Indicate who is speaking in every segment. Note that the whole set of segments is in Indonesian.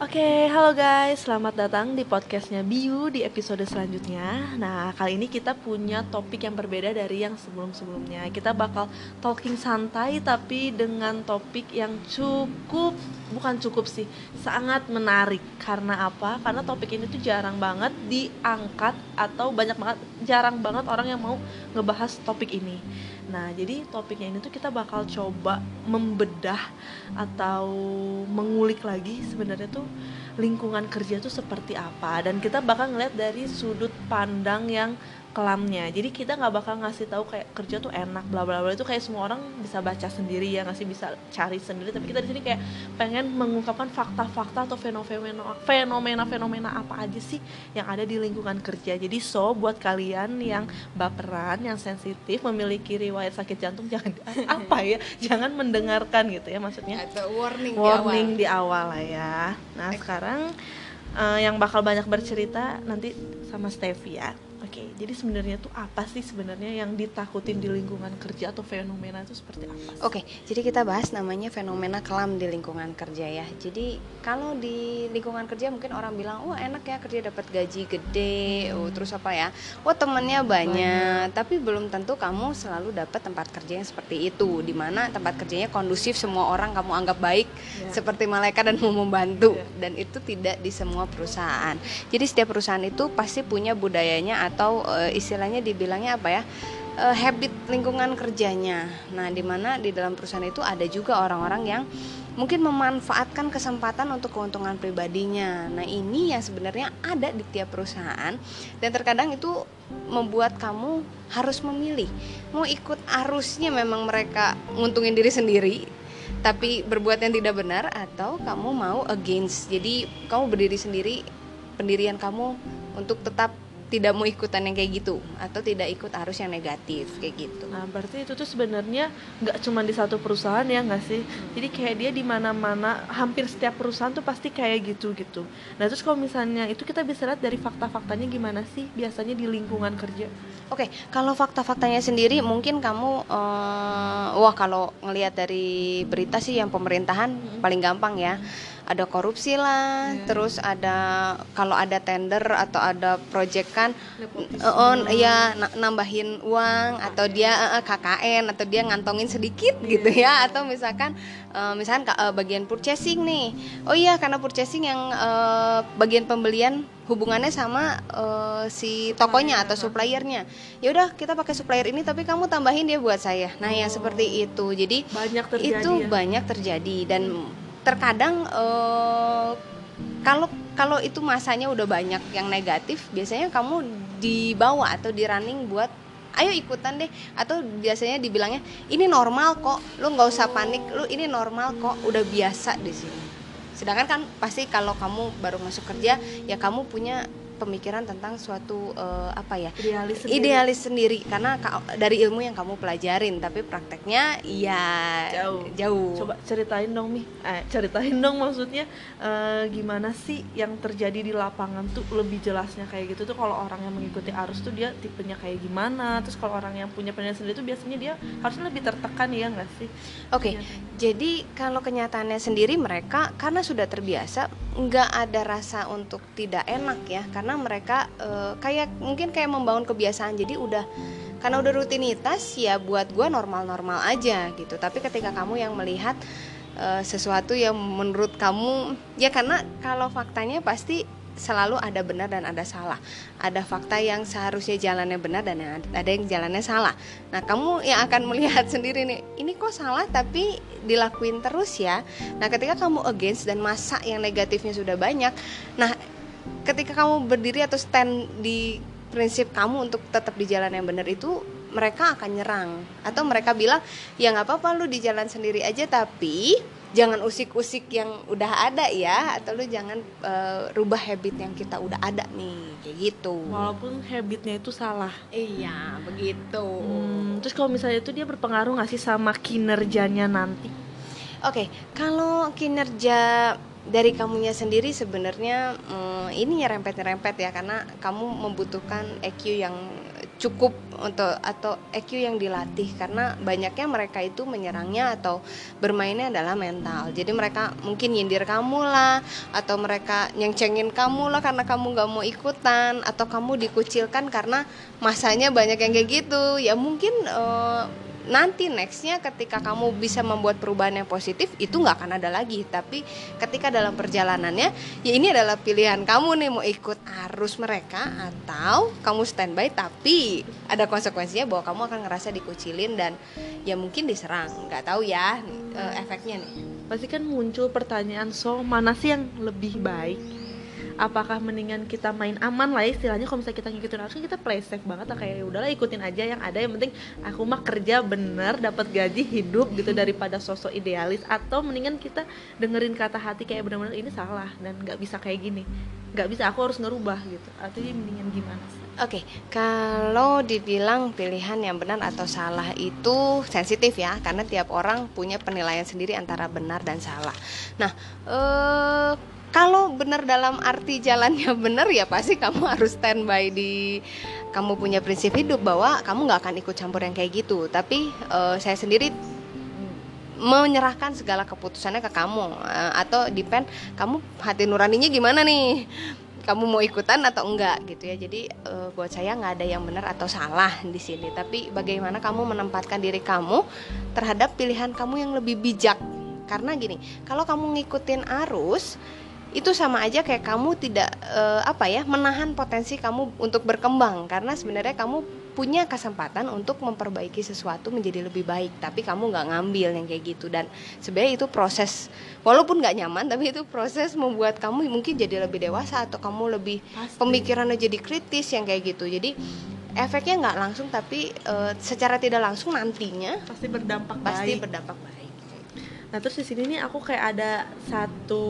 Speaker 1: Oke, halo guys, selamat datang di podcastnya Biu di episode selanjutnya. Nah, kali ini kita punya topik yang berbeda dari yang sebelum-sebelumnya. Kita bakal talking santai tapi dengan topik yang cukup, bukan cukup sih, sangat menarik. Karena apa? Karena topik ini tuh jarang banget diangkat atau banyak banget, jarang banget orang yang mau ngebahas topik ini Nah, jadi topiknya ini tuh kita bakal coba membedah atau mengulik lagi sebenarnya tuh lingkungan kerja tuh seperti apa. Dan kita bakal ngeliat dari sudut pandang yang kelamnya. Jadi kita nggak bakal ngasih tahu kayak kerja tuh enak bla bla bla. Itu kayak semua orang bisa baca sendiri ya ngasih bisa cari sendiri. Tapi kita di sini kayak pengen mengungkapkan fakta-fakta atau fenomena fenomena fenomena apa aja sih yang ada di lingkungan kerja. Jadi so buat kalian yang baperan yang sensitif memiliki riwayat sakit jantung jangan apa ya? Jangan mendengarkan gitu ya maksudnya.
Speaker 2: Warning,
Speaker 1: warning di awal, di awal lah ya. Nah sekarang uh, yang bakal banyak bercerita nanti sama Stevie ya. Oke, jadi sebenarnya tuh apa sih sebenarnya yang ditakutin di lingkungan kerja atau fenomena itu seperti apa?
Speaker 2: Oke, jadi kita bahas namanya fenomena kelam di lingkungan kerja ya. Jadi kalau di lingkungan kerja mungkin orang bilang, wah enak ya kerja dapat gaji gede, oh terus apa ya, wah temennya banyak. banyak. Tapi belum tentu kamu selalu dapat tempat kerja yang seperti itu, di mana tempat kerjanya kondusif, semua orang kamu anggap baik, ya. seperti malaikat dan mau membantu, ya. dan itu tidak di semua perusahaan. Jadi setiap perusahaan itu pasti punya budayanya atau uh, istilahnya dibilangnya apa ya uh, habit lingkungan kerjanya. Nah, di mana di dalam perusahaan itu ada juga orang-orang yang mungkin memanfaatkan kesempatan untuk keuntungan pribadinya. Nah, ini yang sebenarnya ada di tiap perusahaan dan terkadang itu membuat kamu harus memilih mau ikut arusnya memang mereka nguntungin diri sendiri tapi berbuat yang tidak benar atau kamu mau against. Jadi, kamu berdiri sendiri pendirian kamu untuk tetap tidak mau ikutan yang kayak gitu atau tidak ikut arus yang negatif kayak gitu.
Speaker 1: Nah berarti itu tuh sebenarnya nggak cuma di satu perusahaan ya nggak sih? Jadi kayak dia di mana-mana hampir setiap perusahaan tuh pasti kayak gitu gitu. Nah terus kalau misalnya itu kita bisa lihat dari fakta-faktanya gimana sih biasanya di lingkungan kerja?
Speaker 2: Oke, okay, kalau fakta-faktanya sendiri mungkin kamu uh, wah kalau ngelihat dari berita sih yang pemerintahan hmm. paling gampang ya. Hmm ada korupsi lah yeah. terus ada kalau ada tender atau ada project kan on uh, ya nambahin uang atau dia uh, KKN atau dia ngantongin sedikit yeah. gitu ya atau misalkan uh, misalkan uh, bagian purchasing nih oh iya karena purchasing yang uh, bagian pembelian hubungannya sama uh, si tokonya atau suppliernya ya udah kita pakai supplier ini tapi kamu tambahin dia buat saya nah oh. yang seperti itu jadi
Speaker 1: banyak terjadi
Speaker 2: itu ya? banyak terjadi dan terkadang uh, kalau kalau itu masanya udah banyak yang negatif biasanya kamu dibawa atau di running buat ayo ikutan deh. Atau biasanya dibilangnya ini normal kok lu nggak usah panik lu ini normal kok udah biasa di sini. Sedangkan kan pasti kalau kamu baru masuk kerja ya kamu punya pemikiran tentang suatu uh, apa ya
Speaker 1: idealis sendiri.
Speaker 2: idealis sendiri. Karena dari ilmu yang kamu pelajarin tapi prakteknya ya
Speaker 1: jauh. jauh. Coba ceritain dong mi. Eh, ceritain dong maksudnya uh, gimana sih yang terjadi di lapangan tuh lebih jelasnya kayak gitu tuh? Kalau orang yang mengikuti arus tuh dia tipenya kayak gimana? Terus kalau orang yang punya penilaian sendiri tuh biasanya dia harusnya lebih tertekan ya nggak sih?
Speaker 2: Oke okay. jadi kalau kenyataannya sendiri mereka karena sudah terbiasa nggak ada rasa untuk tidak enak ya. Karena mereka uh, kayak mungkin kayak membangun kebiasaan jadi udah karena udah rutinitas ya buat gue normal-normal aja gitu tapi ketika kamu yang melihat uh, sesuatu yang menurut kamu ya karena kalau faktanya pasti selalu ada benar dan ada salah. Ada fakta yang seharusnya jalannya benar dan ada yang jalannya salah. Nah, kamu yang akan melihat sendiri nih, ini kok salah tapi dilakuin terus ya. Nah, ketika kamu against dan masa yang negatifnya sudah banyak, nah ketika kamu berdiri atau stand di prinsip kamu untuk tetap di jalan yang benar itu mereka akan nyerang. Atau mereka bilang ya nggak apa-apa lu di jalan sendiri aja tapi jangan usik-usik yang udah ada ya atau lu jangan uh, rubah habit yang kita udah ada nih. Kayak gitu.
Speaker 1: Walaupun habitnya itu salah.
Speaker 2: Iya begitu.
Speaker 1: Hmm, terus kalau misalnya itu dia berpengaruh nggak sih sama kinerjanya nanti?
Speaker 2: Oke okay, kalau kinerja dari kamunya sendiri sebenarnya hmm, ini nyerempet-nyerempet ya karena kamu membutuhkan EQ yang cukup untuk atau EQ yang dilatih karena banyaknya mereka itu menyerangnya atau bermainnya adalah mental. Jadi mereka mungkin nyindir kamu lah atau mereka nyengcengin kamu lah karena kamu nggak mau ikutan atau kamu dikucilkan karena masanya banyak yang kayak gitu. Ya mungkin uh, nanti nextnya ketika kamu bisa membuat perubahan yang positif itu nggak akan ada lagi. Tapi ketika dalam perjalanannya ya ini adalah pilihan kamu nih mau ikut arus mereka atau kamu standby tapi ada konsekuensinya bahwa kamu akan ngerasa dikucilin dan ya mungkin diserang. Nggak tahu ya eh, efeknya nih.
Speaker 1: Pasti kan muncul pertanyaan so mana sih yang lebih baik apakah mendingan kita main aman lah istilahnya? Kalau misalnya kita ngikutin arus kan kita play safe banget lah kayak ya udahlah ikutin aja. Yang ada yang penting aku mah kerja bener dapat gaji hidup gitu daripada sosok idealis. Atau mendingan kita dengerin kata hati kayak bener-bener ini salah dan nggak bisa kayak gini. Nggak bisa aku harus ngerubah gitu. Atau mendingan gimana sih?
Speaker 2: Oke, okay, kalau dibilang pilihan yang benar atau salah itu sensitif ya, karena tiap orang punya penilaian sendiri antara benar dan salah. Nah, eh, kalau benar dalam arti jalannya benar ya pasti kamu harus standby di kamu punya prinsip hidup bahwa kamu nggak akan ikut campur yang kayak gitu. Tapi uh, saya sendiri menyerahkan segala keputusannya ke kamu. Uh, atau depend kamu hati nuraninya gimana nih? Kamu mau ikutan atau enggak gitu ya. Jadi uh, buat saya nggak ada yang benar atau salah di sini. Tapi bagaimana kamu menempatkan diri kamu terhadap pilihan kamu yang lebih bijak? Karena gini kalau kamu ngikutin arus itu sama aja kayak kamu tidak uh, apa ya menahan potensi kamu untuk berkembang. Karena sebenarnya kamu punya kesempatan untuk memperbaiki sesuatu menjadi lebih baik. Tapi kamu nggak ngambil yang kayak gitu. Dan sebenarnya itu proses walaupun nggak nyaman tapi itu proses membuat kamu mungkin jadi lebih dewasa atau kamu lebih Pasti. pemikirannya jadi kritis yang kayak gitu. Jadi efeknya nggak langsung tapi uh, secara tidak langsung nantinya
Speaker 1: pasti berdampak
Speaker 2: pasti
Speaker 1: baik.
Speaker 2: berdampak baik
Speaker 1: nah terus di sini nih aku kayak ada satu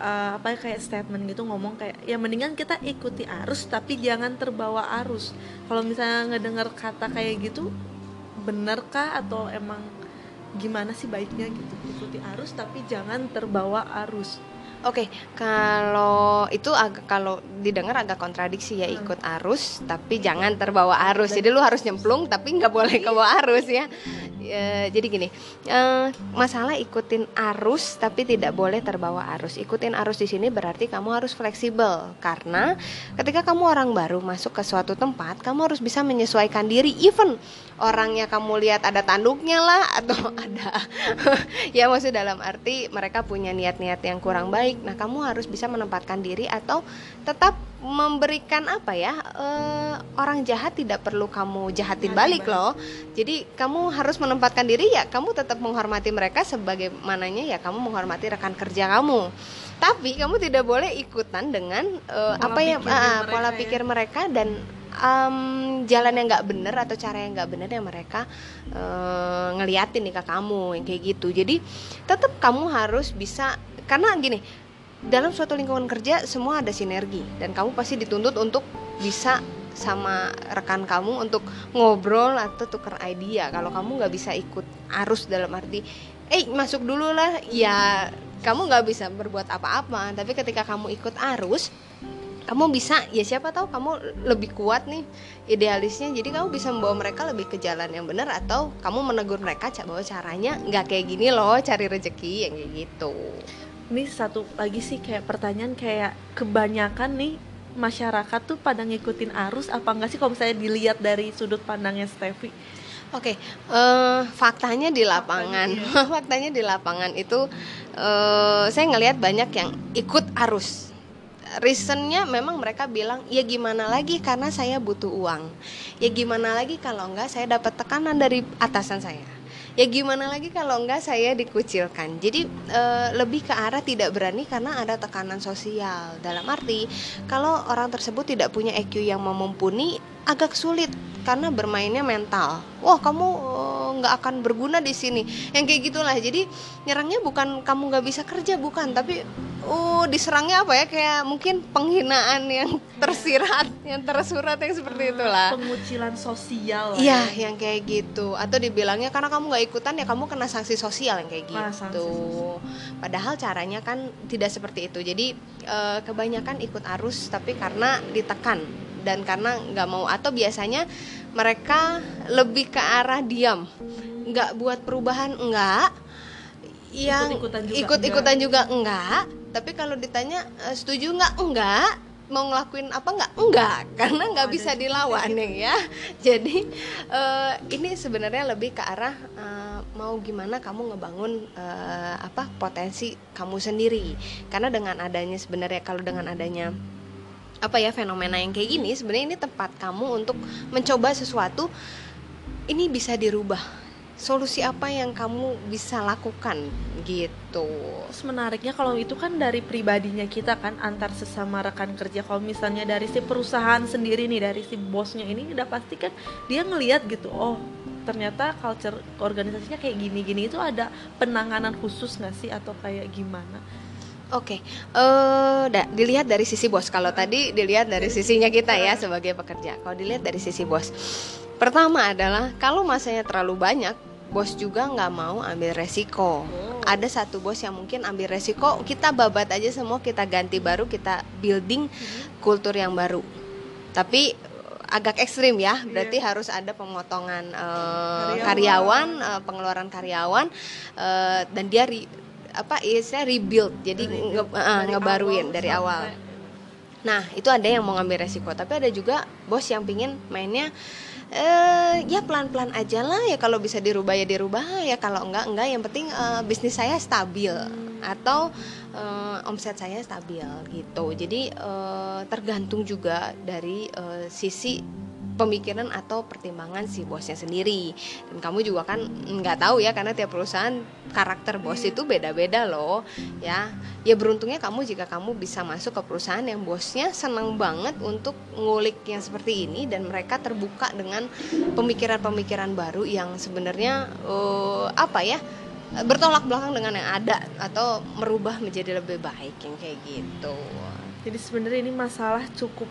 Speaker 1: uh, apa kayak statement gitu ngomong kayak ya mendingan kita ikuti arus tapi jangan terbawa arus kalau misalnya ngedengar kata kayak gitu benerkah atau emang gimana sih baiknya gitu ikuti arus tapi jangan terbawa arus
Speaker 2: Oke, okay, kalau itu agak kalau didengar agak kontradiksi ya hmm. ikut arus, tapi jangan terbawa arus. Jadi lu harus nyemplung, tapi nggak boleh ke bawah arus ya. Ya jadi gini, uh, masalah ikutin arus, tapi tidak boleh terbawa arus. Ikutin arus di sini berarti kamu harus fleksibel, karena ketika kamu orang baru masuk ke suatu tempat, kamu harus bisa menyesuaikan diri. Even orangnya kamu lihat ada tanduknya lah, atau ada ya maksud dalam arti mereka punya niat-niat yang kurang baik. Nah, kamu harus bisa menempatkan diri atau tetap memberikan apa ya uh, orang jahat tidak perlu kamu jahatin balik loh. Jadi kamu harus menempatkan diri ya kamu tetap menghormati mereka sebagaimananya ya kamu menghormati rekan kerja kamu. Tapi kamu tidak boleh ikutan dengan uh, apa ya uh, pola ya. pikir mereka dan um, jalan yang nggak bener atau cara yang nggak bener yang mereka uh, ngeliatin nih ke kamu yang kayak gitu. Jadi tetap kamu harus bisa karena gini dalam suatu lingkungan kerja semua ada sinergi. Dan kamu pasti dituntut untuk bisa sama rekan kamu untuk ngobrol atau tukar idea. Kalau kamu nggak bisa ikut arus dalam arti eh masuk dulu lah. Ya kamu nggak bisa berbuat apa-apa. Tapi ketika kamu ikut arus kamu bisa ya siapa tahu kamu lebih kuat nih idealisnya. Jadi kamu bisa membawa mereka lebih ke jalan yang benar atau kamu menegur mereka bahwa caranya nggak kayak gini loh cari rezeki yang kayak gitu
Speaker 1: ini satu lagi sih kayak pertanyaan kayak kebanyakan nih masyarakat tuh pada ngikutin arus apa enggak sih kalau misalnya dilihat dari sudut pandangnya Steffi?
Speaker 2: Oke, okay, uh, eh, faktanya di lapangan, faktanya, iya. faktanya di lapangan itu uh, saya ngelihat banyak yang ikut arus. Reasonnya memang mereka bilang ya gimana lagi karena saya butuh uang, ya gimana lagi kalau enggak saya dapat tekanan dari atasan saya ya gimana lagi kalau enggak saya dikucilkan. Jadi e, lebih ke arah tidak berani karena ada tekanan sosial. Dalam arti kalau orang tersebut tidak punya EQ yang memumpuni agak sulit karena bermainnya mental. Wah kamu eh, nggak uh, akan berguna di sini. Yang kayak gitulah. Jadi nyerangnya bukan kamu nggak bisa kerja bukan, tapi uh diserangnya apa ya kayak mungkin penghinaan yang tersirat, yang tersurat yang seperti itulah.
Speaker 1: Pengucilan sosial.
Speaker 2: Iya, ya. yang kayak gitu. Atau dibilangnya karena kamu nggak ikutan ya kamu kena sanksi sosial yang kayak gitu. Padahal caranya kan tidak seperti itu. Jadi uh, kebanyakan ikut arus tapi karena ditekan dan karena nggak mau. Atau biasanya mereka lebih ke arah diam. Nggak buat perubahan enggak yang
Speaker 1: Ikut-ikutan juga
Speaker 2: ikut-ikutan juga enggak tapi kalau ditanya "Eh, setuju nggak? Enggak mau ngelakuin apa nggak? Enggak karena nggak
Speaker 1: Ada
Speaker 2: bisa dilawan ya. Jadi eh, ini sebenarnya lebih ke arah eh, mau gimana kamu ngebangun eh, apa potensi kamu sendiri. Karena dengan adanya sebenarnya kalau dengan adanya apa ya fenomena yang kayak gini sebenarnya ini tempat kamu untuk mencoba sesuatu ini bisa dirubah solusi apa yang kamu bisa lakukan gitu
Speaker 1: Terus menariknya kalau itu kan dari pribadinya kita kan antar sesama rekan kerja. Kalau misalnya dari si perusahaan sendiri nih dari si bosnya ini udah pasti kan dia ngelihat gitu. Oh, ternyata culture organisasinya kayak gini-gini itu ada penanganan khusus nggak sih atau kayak gimana?
Speaker 2: Oke, eh da- dilihat dari sisi bos. Kalau tadi dilihat dari sisinya kita ya sebagai pekerja. Kalau dilihat dari sisi bos, pertama adalah kalau masanya terlalu banyak, bos juga nggak mau ambil resiko. Ada satu bos yang mungkin ambil resiko, kita babat aja semua, kita ganti baru, kita building kultur yang baru. Tapi eh, agak ekstrim ya, berarti harus ada pemotongan eh,
Speaker 1: Karyawan.
Speaker 2: karyawan, eh, pengeluaran karyawan, eh, dan dia ri- apa istilah rebuild, jadi nge- eh, ngebaruin
Speaker 1: awal
Speaker 2: dari awal. Nah, itu ada yang mau ngambil resiko, tapi ada juga bos yang pingin mainnya eh ya pelan-pelan aja lah. Ya kalau bisa dirubah ya dirubah. Ya kalau enggak enggak. Yang penting eh, bisnis saya stabil. Atau eh, omset saya stabil gitu. Jadi eh, tergantung juga dari eh, sisi pemikiran atau pertimbangan si bosnya sendiri. Dan kamu juga kan nggak tahu ya karena tiap perusahaan karakter bos itu beda-beda loh ya. Ya beruntungnya kamu jika kamu bisa masuk ke perusahaan yang bosnya senang banget untuk ngulik yang seperti ini dan mereka terbuka dengan pemikiran-pemikiran baru yang sebenarnya eh, apa ya bertolak belakang dengan yang ada atau merubah menjadi lebih baik yang kayak gitu.
Speaker 1: Jadi sebenarnya ini masalah cukup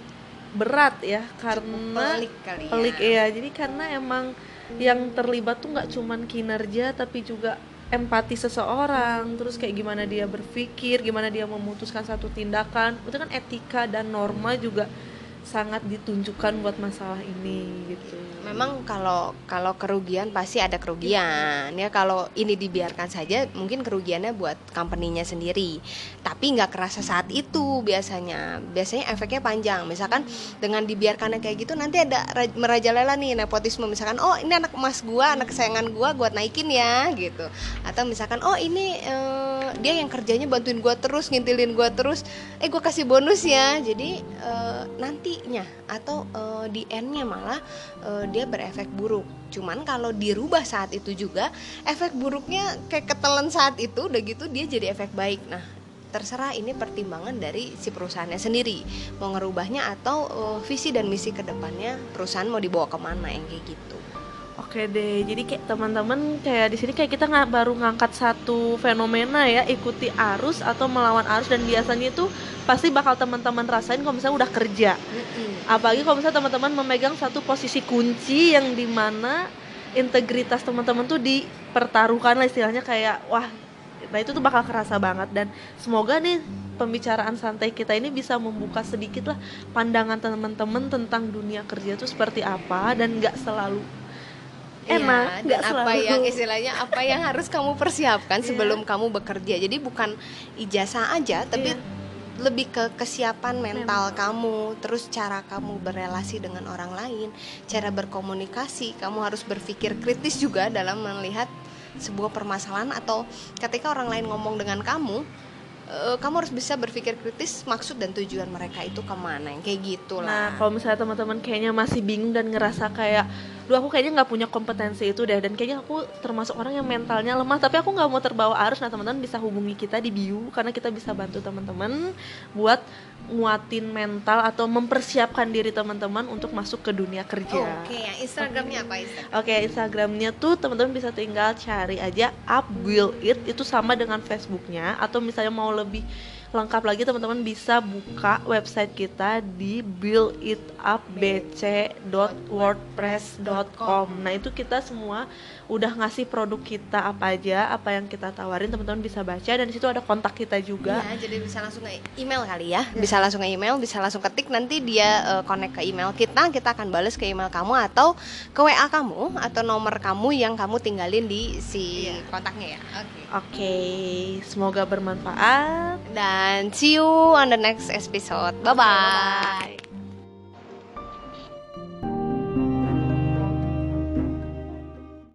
Speaker 1: berat ya karena
Speaker 2: pelik kali ya
Speaker 1: pelik ya. Jadi karena emang yang terlibat tuh nggak cuman kinerja tapi juga empati seseorang, terus kayak gimana dia berpikir, gimana dia memutuskan satu tindakan. Itu kan etika dan norma juga sangat ditunjukkan buat masalah ini gitu.
Speaker 2: memang kalau kalau kerugian pasti ada kerugian ya. Kalau ini dibiarkan saja mungkin kerugiannya buat company-nya sendiri. Tapi nggak kerasa saat itu biasanya. Biasanya efeknya panjang. Misalkan dengan dibiarkannya kayak gitu nanti ada ra- merajalela nih nepotisme. Misalkan oh ini anak emas gua anak kesayangan gua gua naikin ya gitu. Atau misalkan oh ini eh, dia yang kerjanya bantuin gua terus ngintilin gua terus. Eh gua kasih bonus ya. Jadi eh, nantinya atau eh, di endnya malah eh, dia berefek buruk. Cuman kalau dirubah saat itu juga efek buruknya kayak ketelan saat itu udah gitu dia jadi efek baik. Nah terserah ini pertimbangan dari si perusahaannya sendiri. Mau ngerubahnya atau eh, visi dan misi ke depannya perusahaan mau dibawa ke mana yang kayak gitu
Speaker 1: Oke deh, jadi kayak teman-teman kayak di sini kayak kita nggak baru ngangkat satu fenomena ya, ikuti arus atau melawan arus dan biasanya itu pasti bakal teman-teman rasain kalau misalnya udah kerja. Apalagi kalau misalnya teman-teman memegang satu posisi kunci yang di mana integritas teman-teman tuh dipertaruhkan lah istilahnya kayak wah, nah itu tuh bakal kerasa banget dan semoga nih pembicaraan santai kita ini bisa membuka sedikit lah pandangan teman-teman tentang dunia kerja itu seperti apa dan nggak selalu enak
Speaker 2: Iya, dan
Speaker 1: nggak
Speaker 2: apa
Speaker 1: selalu
Speaker 2: yang istilahnya apa yang harus kamu persiapkan
Speaker 1: Iya.
Speaker 2: sebelum kamu bekerja jadi bukan ijazah aja tapi
Speaker 1: Iya.
Speaker 2: lebih ke kesiapan mental,
Speaker 1: Mental.
Speaker 2: kamu terus cara kamu berrelasi dengan orang lain cara berkomunikasi kamu harus berpikir kritis juga dalam melihat sebuah permasalahan atau ketika orang lain ngomong dengan kamu eh, kamu harus bisa berpikir kritis maksud dan tujuan mereka itu ke mana yang kayak gitu
Speaker 1: Nah,
Speaker 2: lah
Speaker 1: kalau misalnya teman-teman kayaknya masih bingung dan ngerasa kayak, duh aku kayaknya nggak punya kompetensi itu deh, dan kayaknya aku termasuk orang yang mentalnya lemah, tapi aku nggak mau terbawa arus. Nah, teman-teman bisa hubungi kita di bio karena kita bisa bantu teman-teman buat nguatin mental atau mempersiapkan diri teman-teman untuk masuk ke dunia kerja.
Speaker 2: oke yang instagramnya apa instagram
Speaker 1: Oke, Instagramnya tuh teman-teman bisa tinggal cari aja up will it itu sama dengan Facebooknya atau misalnya mau lebih lengkap lagi teman-teman bisa buka website kita di builditupbc.wordpress.com. Nah, itu kita semua udah ngasih produk kita apa aja, apa yang kita tawarin, teman-teman bisa baca dan di situ ada kontak kita juga.
Speaker 2: Iya, jadi bisa langsung ke email kali ya. Bisa langsung ke email, bisa langsung ketik nanti dia uh, connect ke email kita, kita akan balas ke email kamu atau ke WA kamu atau nomor kamu yang kamu tinggalin di si
Speaker 1: Iya.
Speaker 2: kontaknya ya. Oke.
Speaker 1: Oke, semoga bermanfaat.
Speaker 2: Dan see you on the next episode. Bye.
Speaker 1: Bye.